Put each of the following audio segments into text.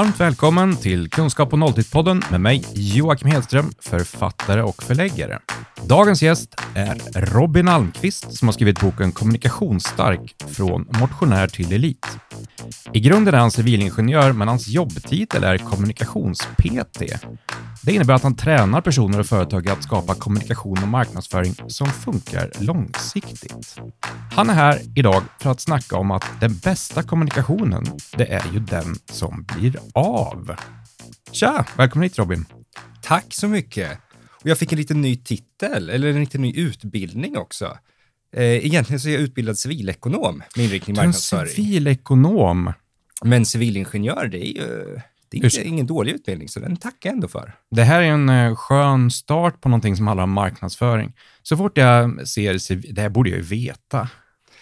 Varmt välkommen till Kunskap och nolltid-podden med mig Joakim Hedström, författare och förläggare. Dagens gäst är Robin Almqvist som har skrivit boken Kommunikationsstark från motionär till elit. I grunden är han civilingenjör, men hans jobbtitel är kommunikations-PT. Det innebär att han tränar personer och företag att skapa kommunikation och marknadsföring som funkar långsiktigt. Han är här idag för att snacka om att den bästa kommunikationen, det är ju den som blir av. Tja! Välkommen hit Robin. Tack så mycket. Och jag fick en liten ny titel, eller en liten ny utbildning också. Eh, egentligen så är jag utbildad civilekonom med inriktning marknadsföring. Civilekonom. Men civilingenjör, det är ju det är Ursäk. ingen dålig utbildning, så den tackar jag ändå för. Det här är en eh, skön start på någonting som handlar om marknadsföring. Så fort jag ser, det här borde jag ju veta.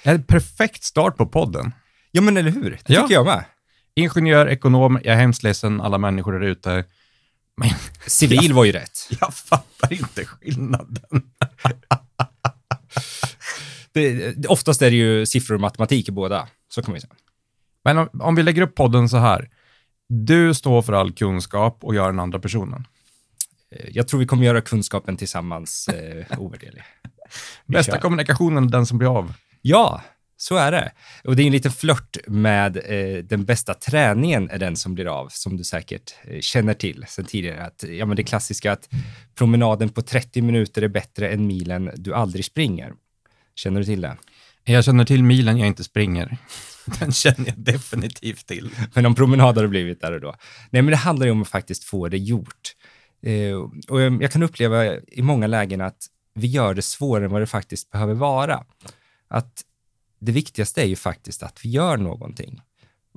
Det är en perfekt start på podden. Ja, men eller hur? Det ja. tycker jag med. Ingenjör, ekonom, jag är hemskt ledsen alla människor där ute. Men Civil jag, var ju rätt. Jag fattar inte skillnaden. det, oftast är det ju siffror och matematik i båda, så kan man ju säga. Men om, om vi lägger upp podden så här. Du står för all kunskap och är den andra personen. Eh, jag tror vi kommer göra kunskapen tillsammans eh, ovärderlig. Bästa kommunikationen, den som blir av. Ja, så är det. Och det är en liten flört med eh, den bästa träningen är den som blir av, som du säkert eh, känner till sen tidigare. Att, ja, men det klassiska att promenaden på 30 minuter är bättre än milen du aldrig springer. Känner du till det? Jag känner till milen jag inte springer. Den känner jag definitivt till. Men om promenad har det blivit där och då. Nej, men det handlar ju om att faktiskt få det gjort. Eh, och jag kan uppleva i många lägen att vi gör det svårare än vad det faktiskt behöver vara. Att det viktigaste är ju faktiskt att vi gör någonting.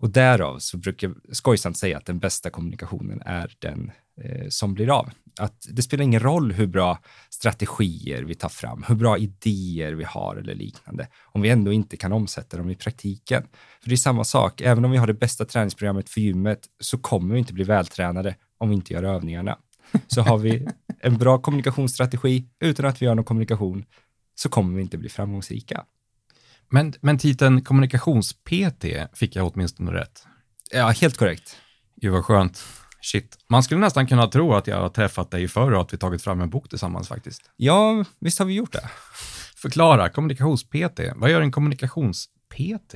Och därav så brukar jag skojsamt säga att den bästa kommunikationen är den eh, som blir av. Att det spelar ingen roll hur bra strategier vi tar fram, hur bra idéer vi har eller liknande, om vi ändå inte kan omsätta dem i praktiken. För det är samma sak, även om vi har det bästa träningsprogrammet för gymmet så kommer vi inte bli vältränade om vi inte gör övningarna. Så har vi en bra kommunikationsstrategi utan att vi gör någon kommunikation så kommer vi inte bli framgångsrika. Men, men titeln kommunikations-PT fick jag åtminstone rätt. Ja, helt korrekt. Gud vad skönt. Shit. Man skulle nästan kunna tro att jag har träffat dig förr och att vi tagit fram en bok tillsammans faktiskt. Ja, visst har vi gjort det. Förklara, kommunikations-PT. Vad gör en kommunikations-PT?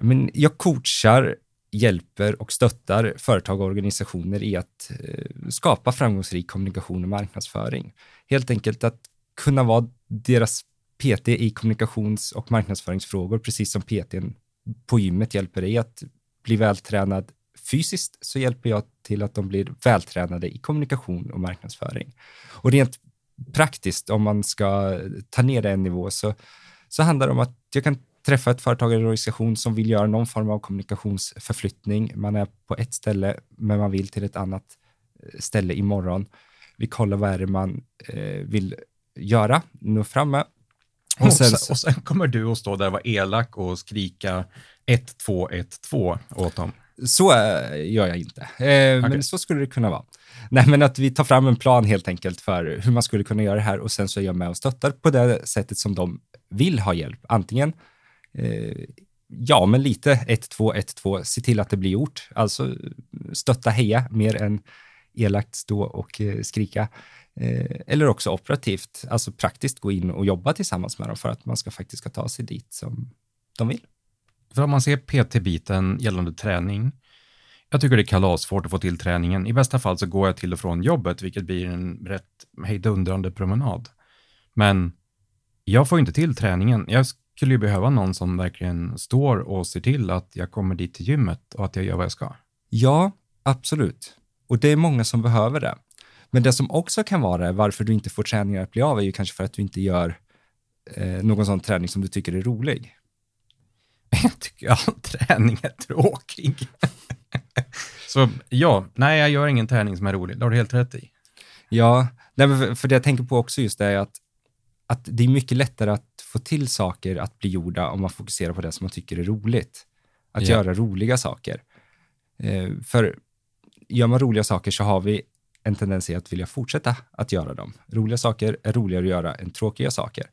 Men jag coachar, hjälper och stöttar företag och organisationer i att eh, skapa framgångsrik kommunikation och marknadsföring. Helt enkelt att kunna vara deras PT i kommunikations och marknadsföringsfrågor, precis som PT på gymmet hjälper dig att bli vältränad fysiskt, så hjälper jag till att de blir vältränade i kommunikation och marknadsföring. Och rent praktiskt, om man ska ta ner det en nivå, så, så handlar det om att jag kan träffa ett företag eller organisation som vill göra någon form av kommunikationsförflyttning. Man är på ett ställe, men man vill till ett annat eh, ställe imorgon. Vi kollar vad är det man eh, vill göra, nå fram med och sen, och sen kommer du att stå där och vara elak och skrika 1212 åt dem. Så äh, gör jag inte, eh, okay. men så skulle det kunna vara. Nej, men att vi tar fram en plan helt enkelt för hur man skulle kunna göra det här och sen så är jag med och stöttar på det sättet som de vill ha hjälp. Antingen eh, ja, men lite 1212, se till att det blir gjort. Alltså stötta, heja mer än elakt stå och eh, skrika. Eh, eller också operativt, alltså praktiskt gå in och jobba tillsammans med dem för att man ska faktiskt ska ta sig dit som de vill. För om man ser PT-biten gällande träning, jag tycker det är kalasvårt att få till träningen. I bästa fall så går jag till och från jobbet, vilket blir en rätt hejdundrande promenad. Men jag får inte till träningen. Jag skulle ju behöva någon som verkligen står och ser till att jag kommer dit till gymmet och att jag gör vad jag ska. Ja, absolut. Och det är många som behöver det. Men det som också kan vara varför du inte får träningen att bli av är ju kanske för att du inte gör eh, någon sån träning som du tycker är rolig. Jag tycker all träning är tråkig. Så ja, nej, jag gör ingen träning som är rolig. Det har du helt rätt i. Ja, nej, för det jag tänker på också just det är att, att det är mycket lättare att få till saker att bli gjorda om man fokuserar på det som man tycker är roligt. Att ja. göra roliga saker. Eh, för gör man roliga saker så har vi en tendens att vilja fortsätta att göra dem. Roliga saker är roligare att göra än tråkiga saker.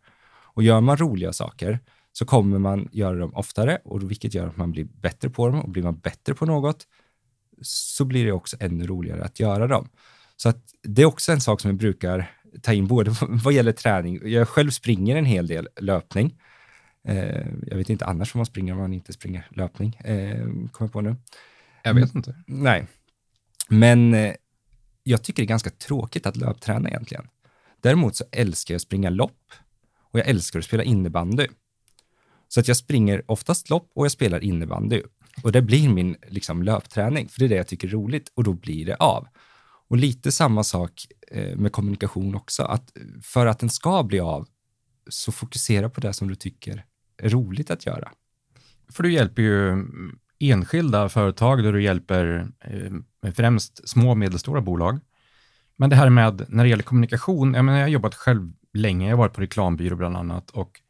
Och gör man roliga saker så kommer man göra dem oftare och vilket gör att man blir bättre på dem och blir man bättre på något så blir det också ännu roligare att göra dem. Så att det är också en sak som jag brukar ta in både vad gäller träning. Jag själv springer en hel del löpning. Eh, jag vet inte annars vad man springer om man inte springer löpning, eh, kommer på nu. Jag vet inte. Nej, men eh, jag tycker det är ganska tråkigt att löpträna egentligen. Däremot så älskar jag att springa lopp och jag älskar att spela innebandy. Så att jag springer oftast lopp och jag spelar innebandy. Och det blir min liksom, löpträning, för det är det jag tycker är roligt och då blir det av. Och lite samma sak eh, med kommunikation också, att för att den ska bli av så fokusera på det som du tycker är roligt att göra. För du hjälper ju enskilda företag där du hjälper eh, eh, främst små och medelstora bolag. Men det här med, när det gäller kommunikation, jag, menar, jag har jobbat själv länge, jag har varit på reklambyrå bland annat och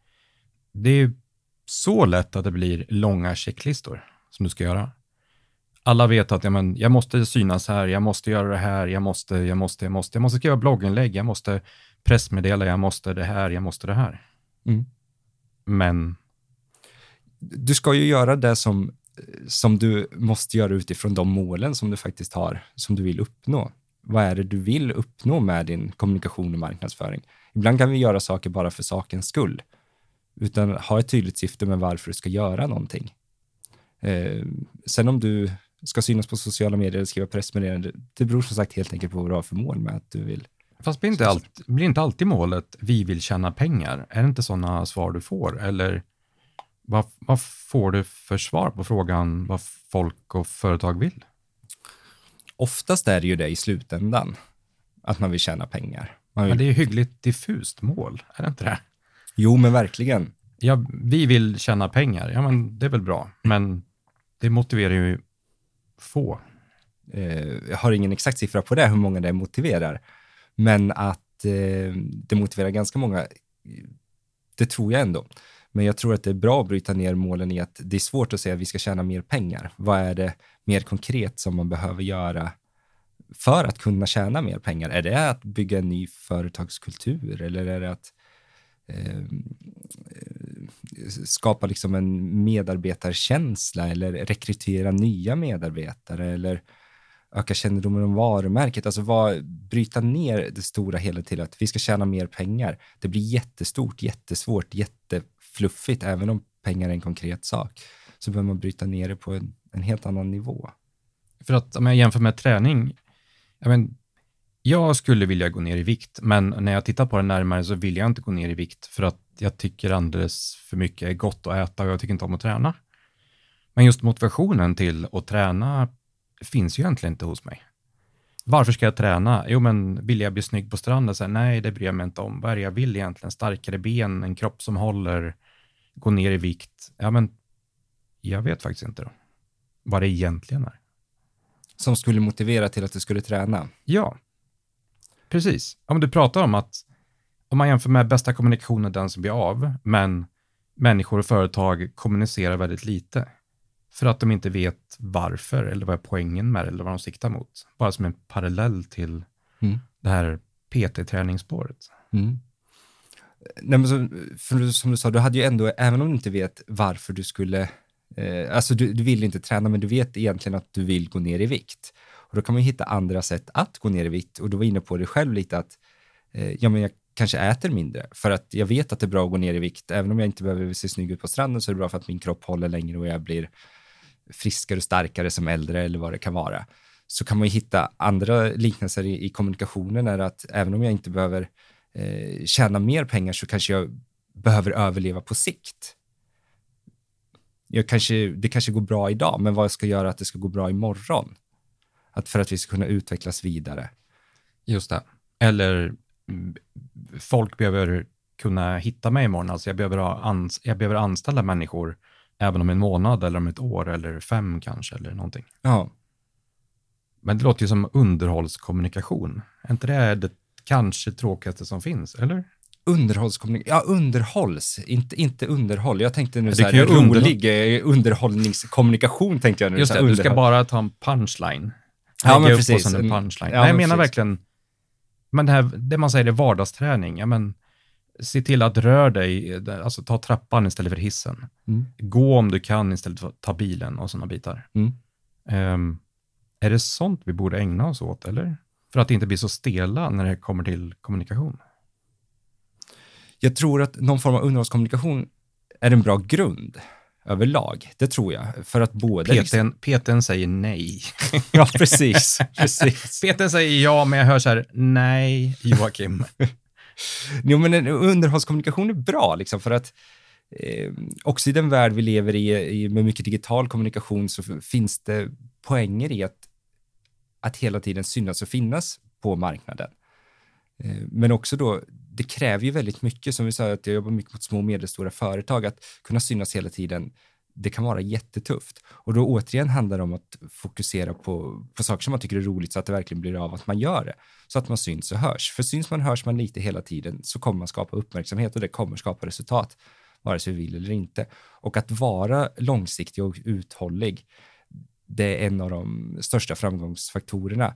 det är så lätt att det blir långa checklistor som du ska göra. Alla vet att ja, men, jag måste synas här, jag måste göra det här, jag måste, jag måste, jag måste, jag måste skriva blogginlägg, jag måste pressmeddela, jag måste det här, jag måste det här. Mm. Men Du ska ju göra det som, som du måste göra utifrån de målen som du faktiskt har, som du vill uppnå. Vad är det du vill uppnå med din kommunikation och marknadsföring? Ibland kan vi göra saker bara för sakens skull, utan ha ett tydligt syfte med varför du ska göra någonting. Eh, sen om du ska synas på sociala medier eller skriva pressmeddelanden, det beror som sagt helt enkelt på vad du har för mål med att du vill. Fast blir inte, allt, blir inte alltid målet vi vill tjäna pengar? Är det inte sådana svar du får? Eller vad, vad får du för svar på frågan vad folk och företag vill? Oftast är det ju det i slutändan, att man vill tjäna pengar. Vill... Men det är ju hyggligt diffust mål, är det inte det? Jo, men verkligen. Ja, vi vill tjäna pengar, ja men det är väl bra, men det motiverar ju få. Eh, jag har ingen exakt siffra på det, hur många det motiverar, men att eh, det motiverar ganska många, det tror jag ändå. Men jag tror att det är bra att bryta ner målen i att det är svårt att säga att vi ska tjäna mer pengar. Vad är det mer konkret som man behöver göra för att kunna tjäna mer pengar? Är det att bygga en ny företagskultur eller är det att eh, eh skapa liksom en medarbetarkänsla eller rekrytera nya medarbetare eller öka kännedomen om varumärket, alltså vad, bryta ner det stora hela till att vi ska tjäna mer pengar. Det blir jättestort, jättesvårt, jätte fluffigt, även om pengar är en konkret sak, så behöver man bryta ner det på en, en helt annan nivå. För att om jag jämför med träning, jag, men, jag skulle vilja gå ner i vikt, men när jag tittar på det närmare så vill jag inte gå ner i vikt för att jag tycker alldeles för mycket är gott att äta och jag tycker inte om att träna. Men just motivationen till att träna finns ju egentligen inte hos mig. Varför ska jag träna? Jo, men vill jag bli snygg på stranden? Så här, nej, det bryr jag mig inte om. Vad är det jag vill egentligen? Starkare ben, en kropp som håller, gå ner i vikt. Ja, men jag vet faktiskt inte då vad det egentligen är. Som skulle motivera till att du skulle träna? Ja, precis. Om du pratar om att om man jämför med bästa kommunikationen, den som blir av, men människor och företag kommunicerar väldigt lite för att de inte vet varför eller vad är poängen med det eller vad de siktar mot. Bara som en parallell till Mm. det här PT-träningsspåret. Mm. Nej, men så, för som du sa, du hade ju ändå, även om du inte vet varför du skulle, eh, alltså du, du vill inte träna, men du vet egentligen att du vill gå ner i vikt. Och då kan man hitta andra sätt att gå ner i vikt och du var inne på det själv lite att, eh, ja men jag kanske äter mindre för att jag vet att det är bra att gå ner i vikt. Även om jag inte behöver se snygg ut på stranden så är det bra för att min kropp håller längre och jag blir friskare och starkare som äldre eller vad det kan vara. Så kan man ju hitta andra liknelser i, i kommunikationen är att även om jag inte behöver eh, tjäna mer pengar så kanske jag behöver överleva på sikt. Jag kanske, det kanske går bra idag, men vad ska göra att det ska gå bra imorgon? Att för att vi ska kunna utvecklas vidare. Just det. Eller mm, folk behöver kunna hitta mig imorgon. Alltså jag behöver, ha ans jag behöver anställa människor även om en månad eller om ett år eller fem kanske eller någonting. Ja, Men det låter ju som underhållskommunikation. Är inte det det kanske tråkigaste som finns, eller? underhållskommunikation. Ja, underhålls, inte, inte underhåll. Jag tänkte nu Det så här, rolig eh, underhållningskommunikation tänkte jag nu. Just det, du ska bara ta en punchline. Ja, Lägga men precis. En En- punchline. ja, Nej, jag men menar precis. verkligen, men det, här, det man säger är vardagsträning. Ja, men, se till att rör dig, alltså ta trappan istället för hissen. Mm. Gå om du kan istället för att ta bilen och sådana bitar. Mm. Ehm, Är det sånt vi borde ägna oss åt, eller? För att inte bli så stela när det kommer till kommunikation. Jag tror att någon form av underhållskommunikation är en bra grund överlag. Det tror jag. För att både... Liksom... PTn säger nej. ja, precis. precis. PTn säger ja, men jag hör så här, nej, Joakim. jo, men underhållskommunikation är bra, liksom, för att eh, också i den värld vi lever i, i, med mycket digital kommunikation, så finns det poänger i att, att hela tiden synas och finnas på marknaden. Eh, men också då, det kräver ju väldigt mycket, som vi sa, att jag jobbar mycket mot små och medelstora företag, att kunna synas hela tiden, det kan vara jättetufft. Och då återigen handlar det om att fokusera på, på saker som man tycker är roligt så att det verkligen blir av att man gör det. Så att man syns och hörs. För syns man hörs man lite hela tiden så kommer man skapa uppmärksamhet och det kommer skapa resultat, vare sig vi vill eller inte. Och att vara långsiktig och uthållig, det är en av de största framgångsfaktorerna.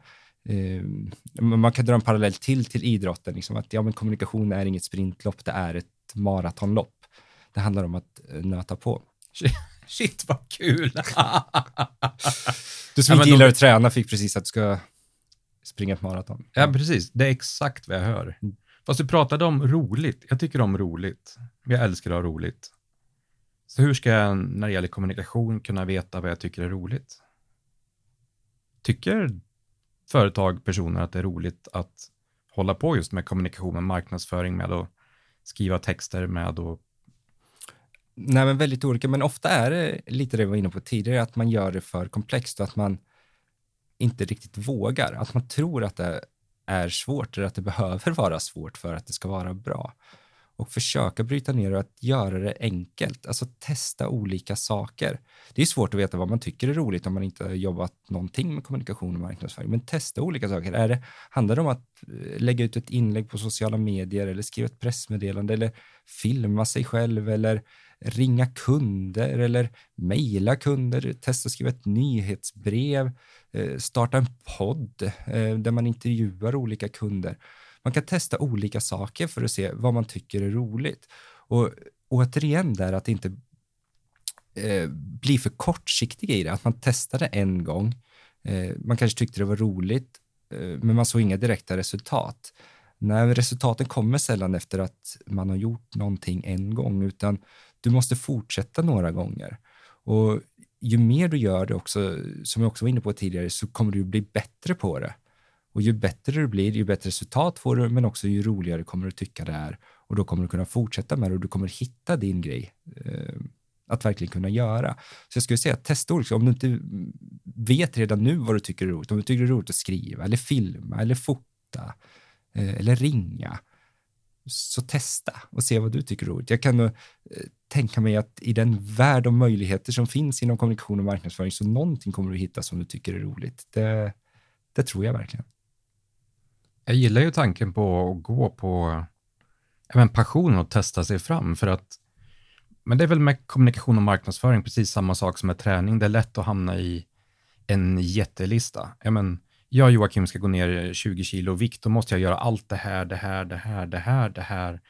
Ehm, man kan dra en parallell till till idrotten, liksom att ja, men kommunikation är inget sprintlopp, det är ett maratonlopp. Det handlar om att eh, nöta på. Shit vad kul! du som inte gillar att träna fick precis att du ska springa ett maraton. Ja, precis. Det är exakt vad jag hör. Mm. Fast du pratade om roligt. Jag tycker om roligt. Jag älskar att ha roligt. Så hur ska jag, när det gäller kommunikation, kunna veta vad jag tycker är roligt? Tycker företag, personer att det är roligt att hålla på just med kommunikation, med marknadsföring, med att skriva texter, med att Nej, men väldigt olika, men ofta är det lite det vi var inne på tidigare, att man gör det för komplext och att man inte riktigt vågar. Att man tror att det är svårt eller att det behöver vara svårt för att det ska vara bra och försöka bryta ner och att göra det enkelt, alltså testa olika saker. Det är svårt att veta vad man tycker är roligt om man inte har jobbat någonting med kommunikation och marknadsföring, men testa olika saker. Är det, handlar det om att eh, lägga ut ett inlägg på sociala medier eller skriva ett pressmeddelande eller filma sig själv eller ringa kunder eller mejla kunder, testa att skriva ett nyhetsbrev, eh, starta en podd eh, där man intervjuar olika kunder. Man kan testa olika saker för att se vad man tycker är roligt. Och återigen där att inte eh, bli för kortsiktig i det, att man testade en gång. Eh, man kanske tyckte det var roligt, eh, men man såg inga direkta resultat. Nej, resultaten kommer sällan efter att man har gjort någonting en gång, utan du måste fortsätta några gånger. Och ju mer du gör det också, som jag också var inne på tidigare, så kommer du bli bättre på det. Och ju bättre du blir, ju bättre resultat får du, men också ju roligare kommer du tycka det är. Och då kommer du kunna fortsätta med det och du kommer hitta din grej eh, att verkligen kunna göra. Så jag skulle säga testa olika, om du inte vet redan nu vad du tycker är roligt, om du tycker det är roligt att skriva eller filma eller fota eh, eller ringa, så testa och se vad du tycker är roligt. Jag kan eh, tänka mig att i den värld av möjligheter som finns inom kommunikation och marknadsföring så någonting kommer du hitta som du tycker är roligt. Det, det tror jag verkligen. Jag gillar ju tanken på att gå på även passionen och testa sig fram för att men det är väl med kommunikation och marknadsföring precis samma sak som med träning. Det är lätt att hamna i en jättelista. Jag, men, jag och Joakim ska gå ner 20 kilo vikt, då måste jag göra allt det här, det här, det här, det här, det här.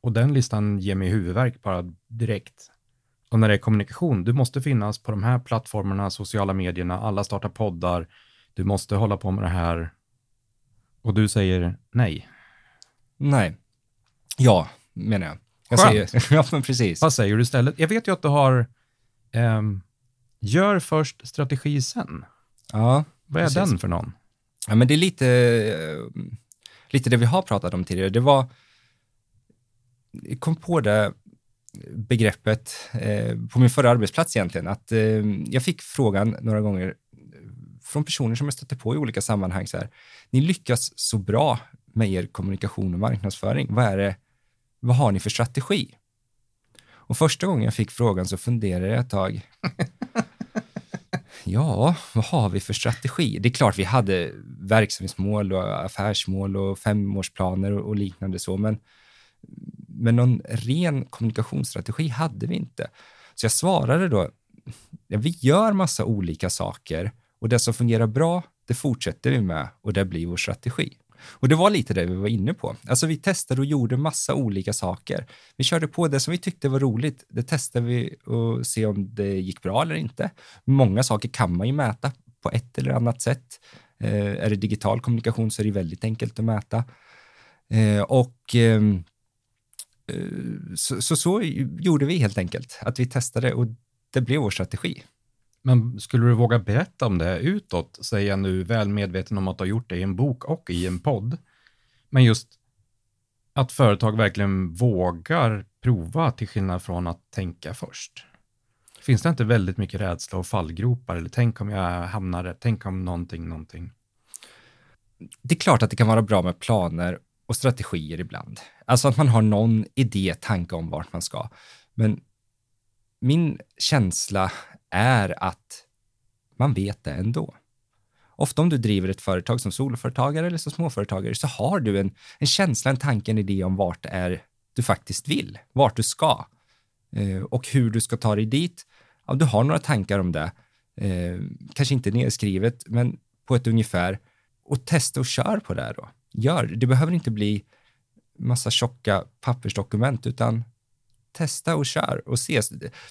Och den listan ger mig huvudvärk bara direkt. Och när det är kommunikation, du måste finnas på de här plattformarna, sociala medierna, alla startar poddar, du måste hålla på med det här. Och du säger nej. Nej. Ja, menar jag. jag Skönt. säger, ja, men precis. Vad säger du istället? Jag vet ju att du har um, gör först strategi sen. Ja. Vad är precis. den för någon? Ja, men det är lite, eh, lite det vi har pratat om tidigare. Det var, jag kom på det begreppet eh, på min förra arbetsplats egentligen, att eh, jag fick frågan några gånger från personer som jag stötte på i olika sammanhang så här, ni lyckas så bra med er kommunikation och marknadsföring. Vad är det, vad har ni för strategi? Och första gången jag fick frågan så funderade jag ett tag. ja, vad har vi för strategi? Det är klart vi hade verksamhetsmål och affärsmål och femårsplaner och, och liknande så, men, men någon ren kommunikationsstrategi hade vi inte. Så jag svarade då, ja, vi gör massa olika saker och det som fungerar bra, det fortsätter vi med och det blir vår strategi. Och det var lite det vi var inne på. Alltså vi testade och gjorde massa olika saker. Vi körde på det som vi tyckte var roligt. Det testade vi och se om det gick bra eller inte. Många saker kan man ju mäta på ett eller annat sätt. Eh, är det digital kommunikation så är det väldigt enkelt att mäta. Eh, och ehm, eh, så, så, så gjorde vi helt enkelt, att vi testade och det blev vår strategi. Men skulle du våga berätta om det utåt, säger jag nu väl medveten om att du har gjort det i en bok och i en podd. Men just att företag verkligen vågar prova till skillnad från att tänka först. Finns det inte väldigt mycket rädsla och fallgropar? Eller tänk om jag hamnar där, Tänk om någonting, någonting? Det är klart att det kan vara bra med planer och strategier ibland. Alltså att man har någon idé, tanke om vart man ska. Men min känsla är att man vet det ändå. Ofta om du driver ett företag som soloföretagare eller som småföretagare så har du en, en känsla, en tanke, en idé om vart det är du faktiskt vill, vart du ska eh, och hur du ska ta dig dit. Ja, du har några tankar om det, eh, kanske inte nedskrivet, men på ett ungefär och testa och kör på det då. Gör, det behöver inte bli massa tjocka pappersdokument, utan testa och kör och se.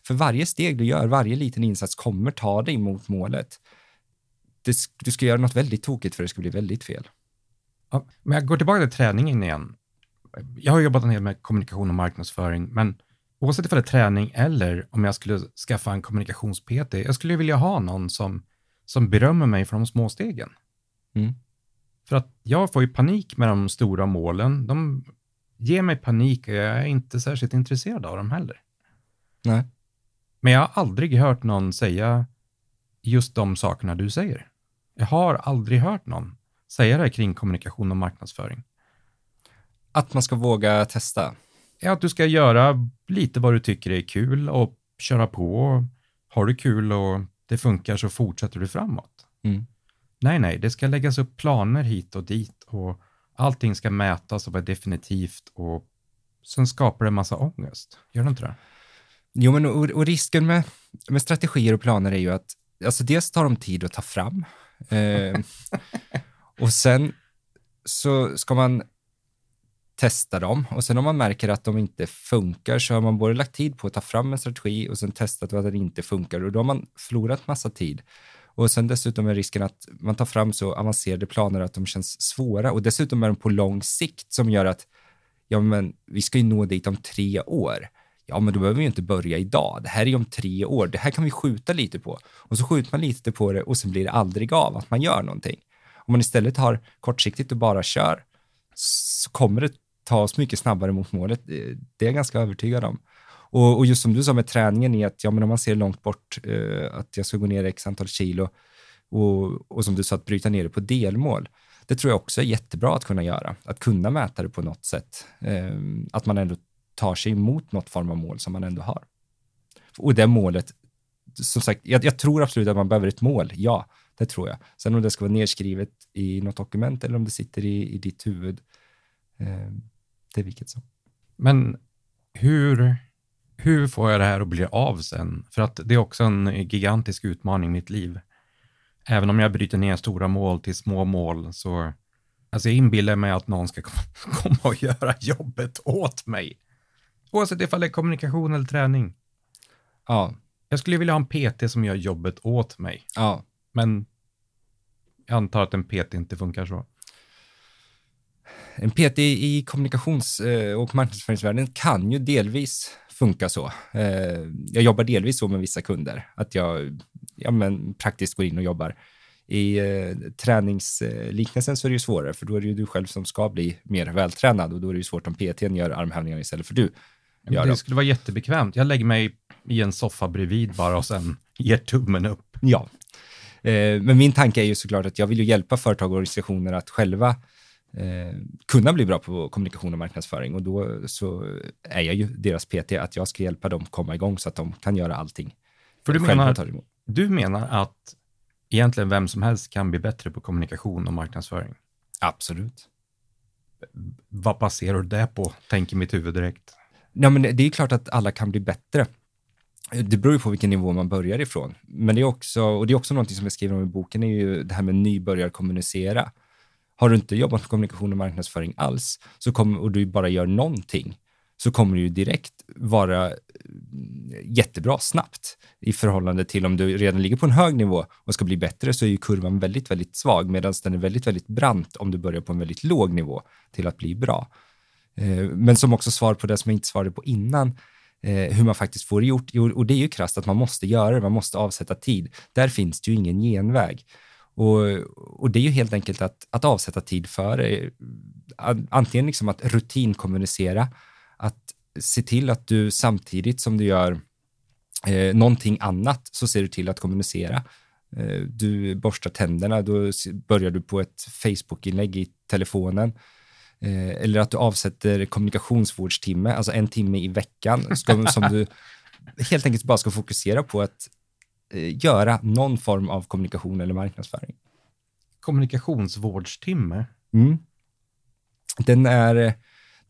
För varje steg du gör, varje liten insats kommer ta dig mot målet. Du ska göra något väldigt tokigt för det ska bli väldigt fel. Ja, men jag går tillbaka till träningen igen. Jag har jobbat en del med kommunikation och marknadsföring, men oavsett om det är träning eller om jag skulle skaffa en kommunikations-PT, jag skulle vilja ha någon som, som berömmer mig för de små stegen. Mm. För att jag får ju panik med de stora målen. De ger mig panik och jag är inte särskilt intresserad av dem heller. Nej. Men jag har aldrig hört någon säga just de sakerna du säger. Jag har aldrig hört någon säga det kring kommunikation och marknadsföring. Att man ska våga testa? Ja, att du ska göra lite vad du tycker är kul och köra på. Har du kul och det funkar så fortsätter du framåt. Mm. Nej, nej, det ska läggas upp planer hit och dit och allting ska mätas och vara definitivt och sen skapar det en massa ångest. Gör det inte det? Jo, men och, och risken med, med strategier och planer är ju att alltså dels tar de tid att ta fram eh, och sen så ska man testa dem och sen om man märker att de inte funkar så har man både lagt tid på att ta fram en strategi och sen testat att den inte funkar och då har man förlorat massa tid. Och sen dessutom är risken att man tar fram så avancerade planer att de känns svåra och dessutom är de på lång sikt som gör att ja, men vi ska ju nå dit om tre år. Ja, men då behöver vi ju inte börja idag. Det här är ju om tre år. Det här kan vi skjuta lite på. Och så skjuter man lite på det och sen blir det aldrig av att man gör någonting. Om man istället har kortsiktigt och bara kör så kommer det ta oss mycket snabbare mot målet. Det är jag ganska övertygad om. Och, och, just som du sa med träningen i att ja, men om man ser långt bort eh, att jag ska gå ner x antal kilo och, och som du sa att bryta ner det på delmål. Det tror jag också är jättebra att kunna göra, att kunna mäta det på något sätt. Eh, att man ändå tar sig emot något form av mål som man ändå har. Och det målet, som sagt, jag, jag tror absolut att man behöver ett mål, ja, det tror jag. Sen om det ska vara nedskrivet i något dokument eller om det sitter i, i ditt huvud, eh, det är vilket som. Men hur hur får jag det här att bli av sen? För att det är också en gigantisk utmaning i mitt liv. Även om jag bryter ner stora mål till små mål så alltså jag inbillar mig att någon ska komma och göra jobbet åt mig. Oavsett ifall det är kommunikation eller träning. Ja. Jag skulle vilja ha en PT som gör jobbet åt mig. Ja. Men jag antar att en PT inte funkar så. En PT i kommunikations eh, och marknadsföringsvärlden kan ju delvis funka så. Eh, jag jobbar delvis så med vissa kunder, att jag ja, men, praktiskt går in och jobbar. I eh, träningsliknelsen så är det ju svårare, för då är det ju du själv som ska bli mer vältränad och då är det ju svårt om PTn gör armhävningar istället för du. Gör det skulle vara jättebekvämt. Jag lägger mig i en soffa bredvid bara och sen ger tummen upp. Ja, eh, men min tanke är ju såklart att jag vill ju hjälpa företag och organisationer att själva eh, kunna bli bra på kommunikation och marknadsföring och då så är jag ju deras PT att jag ska hjälpa dem komma igång så att de kan göra allting. För du menar, du menar att egentligen vem som helst kan bli bättre på kommunikation och marknadsföring? Absolut. Vad baserar du det på, tänker mitt huvud direkt? Ja, men det är klart att alla kan bli bättre. Det beror ju på vilken nivå man börjar ifrån. Men det är också, och det är också någonting som jag skriver om i boken, är ju det här med nybörjarkommunicera. Har du inte jobbat med kommunikation och marknadsföring alls så kommer, och du bara gör någonting så kommer du ju direkt vara eh, jättebra snabbt i förhållande till om du redan ligger på en hög nivå och ska bli bättre så är ju kurvan väldigt, väldigt svag medan den är väldigt, väldigt brant om du börjar på en väldigt låg nivå till att bli bra. Eh, men som också svar på det som jag inte svarade på innan, eh, hur man faktiskt får det gjort. Och det är ju krasst att man måste göra det, man måste avsätta tid. Där finns det ju ingen genväg. Och, och det är ju helt enkelt att, att avsätta tid för det. Antingen liksom att rutinkommunicera, att se till att du samtidigt som du gör eh, någonting annat så ser du till att kommunicera. Eh, du borstar tänderna, då börjar du på ett Facebook-inlägg i telefonen. Eh, eller att du avsätter kommunikationsvårdstimme, alltså en timme i veckan, ska, som du helt enkelt bara ska fokusera på att eh, göra någon form av kommunikation eller marknadsföring. Kommunikationsvårdstimme? Mm. Den är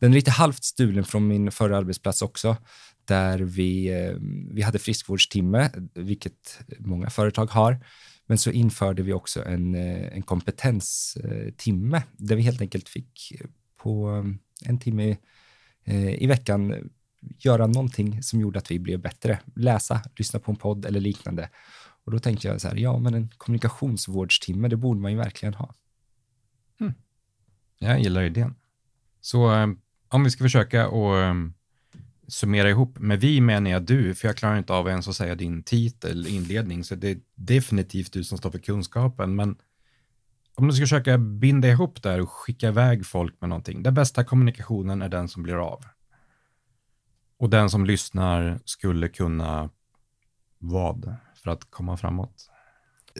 den är lite halvt stulen från min förra arbetsplats också, där vi, eh, vi hade friskvårdstimme, vilket många företag har. Men så införde vi också en, eh, en kompetenstimme där vi helt enkelt fick på eh, en timme i veckan göra någonting som gjorde att vi blev bättre. Läsa, lyssna på en podd eller liknande. Och då tänkte jag så här, ja men en kommunikationsvårdstimme, det borde man ju verkligen ha. Mm. Jag gillar idén. Så eh, om vi ska försöka och um, summera ihop, med vi menar jag du, för jag klarar inte av ens att säga din titel, inledning, så det är definitivt du som står för kunskapen, men om du ska försöka binda ihop det här och skicka iväg folk med någonting, den bästa kommunikationen är den som blir av. Och den som lyssnar skulle kunna vad för att komma framåt?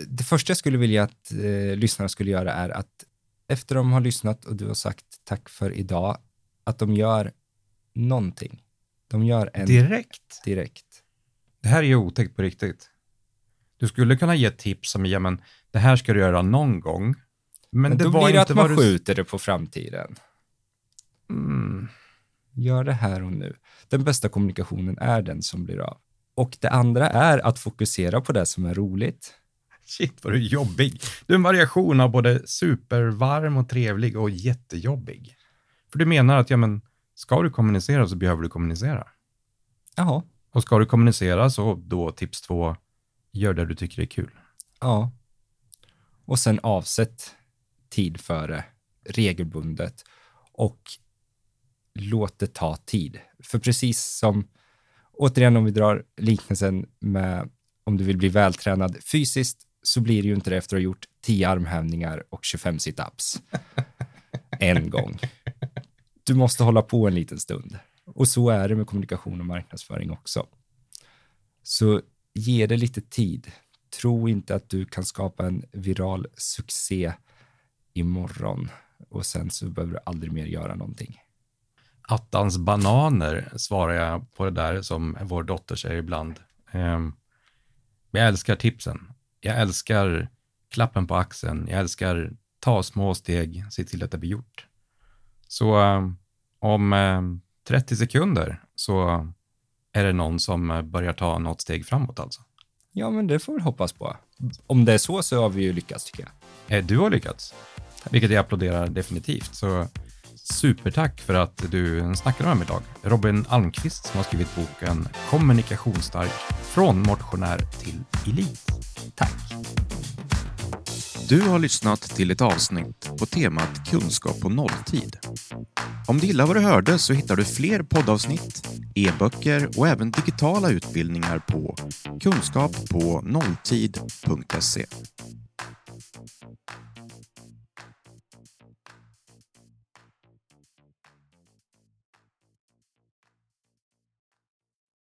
Det första jag skulle vilja att eh, lyssnarna skulle göra är att efter de har lyssnat och du har sagt tack för idag, att de gör någonting. De gör en... Direkt? Direkt. Det här är ju otäckt på riktigt. Du skulle kunna ge tips som, ja men, det här ska du göra någon gång. Men, men det då var blir det att man du... skjuter det på framtiden. Mm. Gör det här och nu. Den bästa kommunikationen är den som blir av. Och det andra är att fokusera på det som är roligt. Shit vad du är jobbig. Du är en variation av både supervarm och trevlig och jättejobbig. För du menar att, ja men, ska du kommunicera så behöver du kommunicera. Jaha. Och ska du kommunicera så då tips två, gör det du tycker är kul. Ja. Och sen avsätt tid för det regelbundet och låt det ta tid. För precis som, återigen om vi drar liknelsen med om du vill bli vältränad fysiskt så blir det ju inte det efter att ha gjort 10 armhävningar och 25 situps en gång. Du måste hålla på en liten stund. Och så är det med kommunikation och marknadsföring också. Så ge det lite tid. Tro inte att du kan skapa en viral succé imorgon och sen så behöver du aldrig mer göra någonting. Attans bananer svarar jag på det där som vår dotter säger ibland. Ehm, jag älskar tipsen. Jag älskar klappen på axeln. Jag älskar ta små steg, se till att det blir gjort. Så ehm, om 30 sekunder så är det någon som börjar ta något steg framåt alltså. Ja, men det får vi hoppas på. Om det är så så har vi ju lyckats tycker jag. Eh, du har lyckats, vilket jag applåderar definitivt. Så supertack för att du snackade med mig idag. Robin Almqvist som har skrivit boken Kommunikationsstark från motionär till elit. Tack! Du har lyssnat till ett avsnitt på temat kunskap på nolltid. Om du gillar vad du hörde så hittar du fler poddavsnitt, e-böcker och även digitala utbildningar på kunskap på nolltid.se.